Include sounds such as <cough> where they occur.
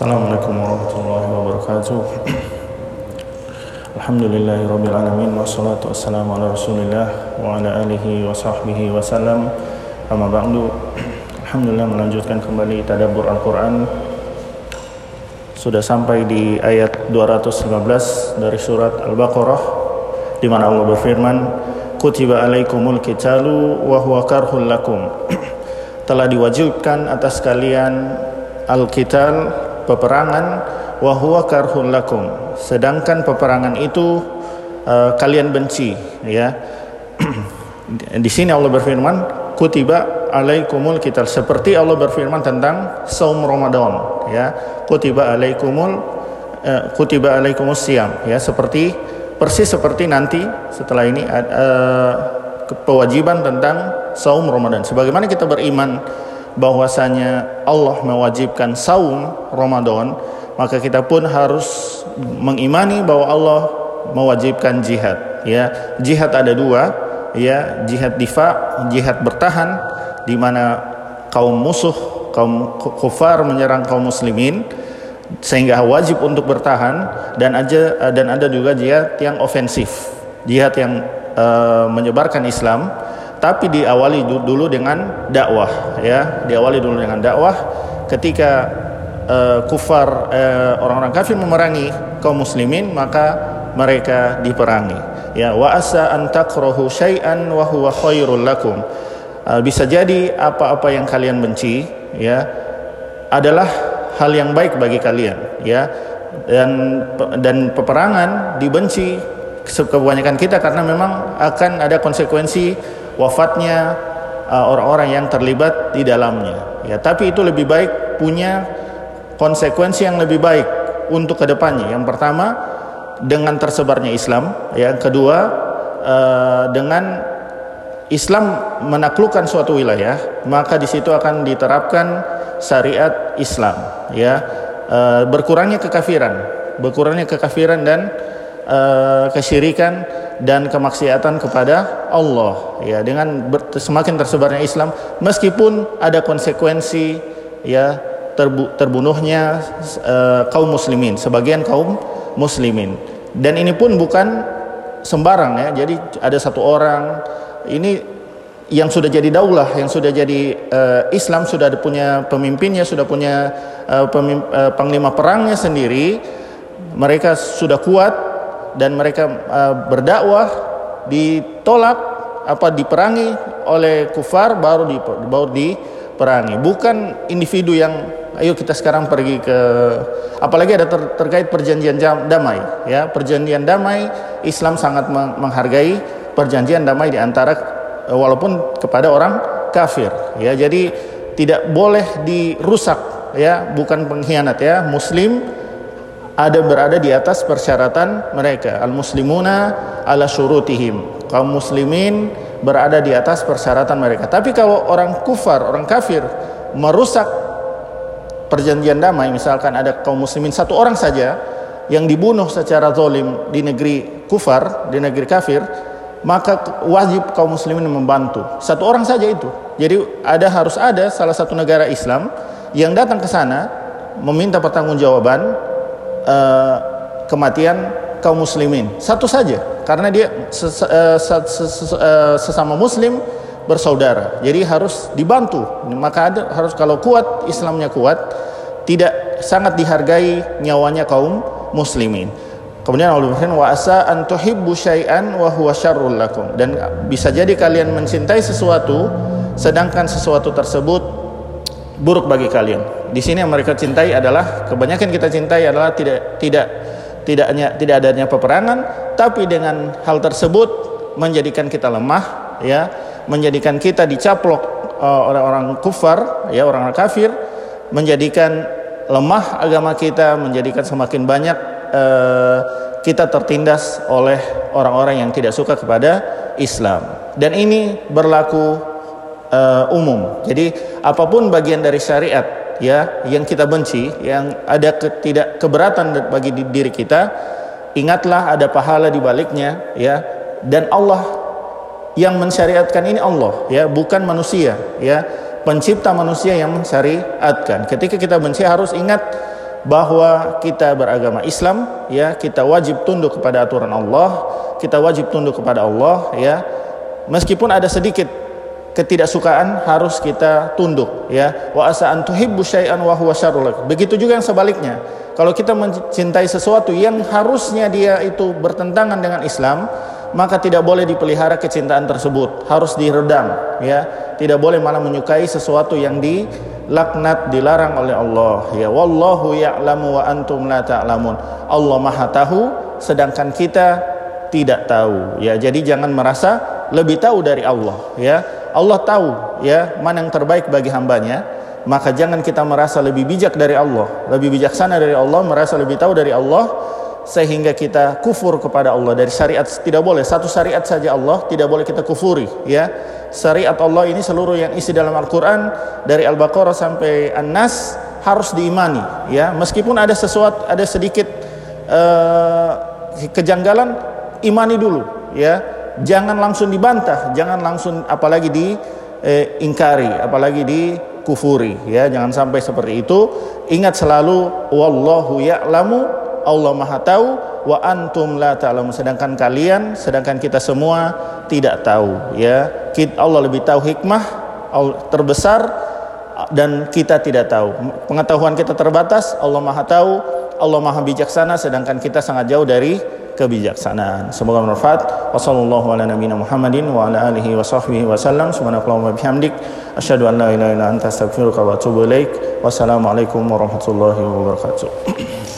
Assalamualaikum warahmatullahi wabarakatuh. Alhamdulillahi rabbil alamin ala alihi wa sahbihi wa salam Amma ba'du. Alhamdulillah melanjutkan kembali Tadabur Al-Quran. Sudah sampai di ayat 215 Dari surat Al-Baqarah di mana Allah berfirman Kutiba alaikumul kitalu Wa huwa <clears throat> Telah diwajibkan atas kalian Al-Kital peperangan wa huwa karhun lakum. Sedangkan peperangan itu uh, kalian benci ya. <clears throat> Di sini Allah berfirman kutiba alaikumul kital seperti Allah berfirman tentang saum Ramadan ya. Kutiba alaikumul uh, kutiba alaikumus siam ya. Seperti persis seperti nanti setelah ini uh, kewajiban tentang saum Ramadan. Sebagaimana kita beriman bahwasanya Allah mewajibkan saum Ramadan, maka kita pun harus mengimani bahwa Allah mewajibkan jihad. Ya, jihad ada dua, ya, jihad difa, jihad bertahan di mana kaum musuh, kaum kufar menyerang kaum muslimin sehingga wajib untuk bertahan dan aja dan ada juga jihad yang ofensif, jihad yang uh, menyebarkan Islam tapi diawali dulu dengan dakwah ya. Diawali dulu dengan dakwah. Ketika uh, kufar uh, orang-orang kafir memerangi kaum muslimin maka mereka diperangi. Ya wa asa an takrahu syai'an wa huwa khairul lakum. Uh, bisa jadi apa-apa yang kalian benci ya adalah hal yang baik bagi kalian ya. Dan dan peperangan dibenci kebanyakan kita karena memang akan ada konsekuensi wafatnya uh, orang-orang yang terlibat di dalamnya. Ya, tapi itu lebih baik punya konsekuensi yang lebih baik untuk ke depannya. Yang pertama dengan tersebarnya Islam, yang kedua uh, dengan Islam menaklukkan suatu wilayah, maka di situ akan diterapkan syariat Islam, ya uh, berkurangnya kekafiran, berkurangnya kekafiran dan uh, kesyirikan dan kemaksiatan kepada Allah. Ya dengan ber, semakin tersebarnya Islam meskipun ada konsekuensi ya terbu, terbunuhnya uh, kaum muslimin sebagian kaum muslimin. Dan ini pun bukan sembarang ya. Jadi ada satu orang ini yang sudah jadi daulah yang sudah jadi uh, Islam sudah punya pemimpinnya sudah punya pemimp, uh, panglima perangnya sendiri mereka sudah kuat dan mereka uh, berdakwah ditolak apa diperangi oleh kufar baru di baru diperangi. Bukan individu yang ayo kita sekarang pergi ke apalagi ada ter, terkait perjanjian damai ya. Perjanjian damai Islam sangat menghargai perjanjian damai di antara eh, walaupun kepada orang kafir ya. Jadi tidak boleh dirusak ya. Bukan pengkhianat ya. Muslim ada berada di atas persyaratan mereka. Al-muslimuna ala syurutihim. Kaum muslimin berada di atas persyaratan mereka. Tapi kalau orang kufar, orang kafir merusak perjanjian damai, misalkan ada kaum muslimin satu orang saja yang dibunuh secara zalim di negeri kufar, di negeri kafir, maka wajib kaum muslimin membantu. Satu orang saja itu. Jadi ada harus ada salah satu negara Islam yang datang ke sana meminta pertanggungjawaban uh, kematian kaum muslimin. Satu saja karena dia ses, uh, ses, ses, uh, sesama muslim bersaudara. Jadi harus dibantu. Maka ada harus kalau kuat Islamnya kuat tidak sangat dihargai nyawanya kaum muslimin. Kemudian Allah berfirman wa asa an tuhibbu syai'an wa huwa syarrul lakum. Dan bisa jadi kalian mencintai sesuatu sedangkan sesuatu tersebut buruk bagi kalian. Di sini yang mereka cintai adalah kebanyakan kita cintai adalah tidak tidak tidaknya tidak adanya peperangan, tapi dengan hal tersebut menjadikan kita lemah, ya, menjadikan kita dicaplok uh, orang-orang kufar, ya, orang-orang kafir, menjadikan lemah agama kita, menjadikan semakin banyak uh, kita tertindas oleh orang-orang yang tidak suka kepada Islam. Dan ini berlaku uh, umum. Jadi apa pun bagian dari syariat ya yang kita benci, yang ada ke, tidak keberatan bagi diri kita, ingatlah ada pahala di baliknya ya dan Allah yang mensyariatkan ini Allah ya, bukan manusia ya. Pencipta manusia yang mensyariatkan. Ketika kita benci harus ingat bahwa kita beragama Islam ya kita wajib tunduk kepada aturan Allah kita wajib tunduk kepada Allah ya meskipun ada sedikit ketidaksukaan harus kita tunduk ya. Wa asa an tuhibbu syai'an wa huwa begitu juga yang sebaliknya. Kalau kita mencintai sesuatu yang harusnya dia itu bertentangan dengan Islam maka tidak boleh dipelihara kecintaan tersebut. Harus diredam ya. Tidak boleh malah menyukai sesuatu yang dilaknat dilarang oleh Allah ya. Wallahu ya'lamu wa antum la ta'lamun. Allah Maha tahu sedangkan kita tidak tahu ya. Jadi jangan merasa lebih tahu dari Allah ya Allah tahu ya mana yang terbaik bagi hambanya maka jangan kita merasa lebih bijak dari Allah lebih bijaksana dari Allah merasa lebih tahu dari Allah sehingga kita kufur kepada Allah. Dari syariat tidak boleh. Satu syariat saja Allah tidak boleh kita kufuri ya. Syariat Allah ini seluruh yang isi dalam Al-Qur'an dari Al-Baqarah sampai An-Nas harus diimani ya. Meskipun ada sesuatu ada sedikit uh, kejanggalan imani dulu ya jangan langsung dibantah jangan langsung apalagi diingkari eh, apalagi dikufuri ya. Jangan sampai seperti itu. Ingat selalu wallahu ya'lamu Allah Maha tahu wa antum la ta'lamun sedangkan kalian sedangkan kita semua tidak tahu ya. Allah lebih tahu hikmah terbesar dan kita tidak tahu. Pengetahuan kita terbatas Allah Maha tahu Allah Maha bijaksana sedangkan kita sangat jauh dari kebijaksanaan. Semoga bermanfaat. Wasallallahu ala nabiyina Muhammadin wa ala alihi wa sahbihi wasallam subhanakallahumma bihamdik. Asyhadu an la ilaha illa anta astaghfiruka wa atubu ilaik. Wassalamu alaikum warahmatullahi wabarakatuh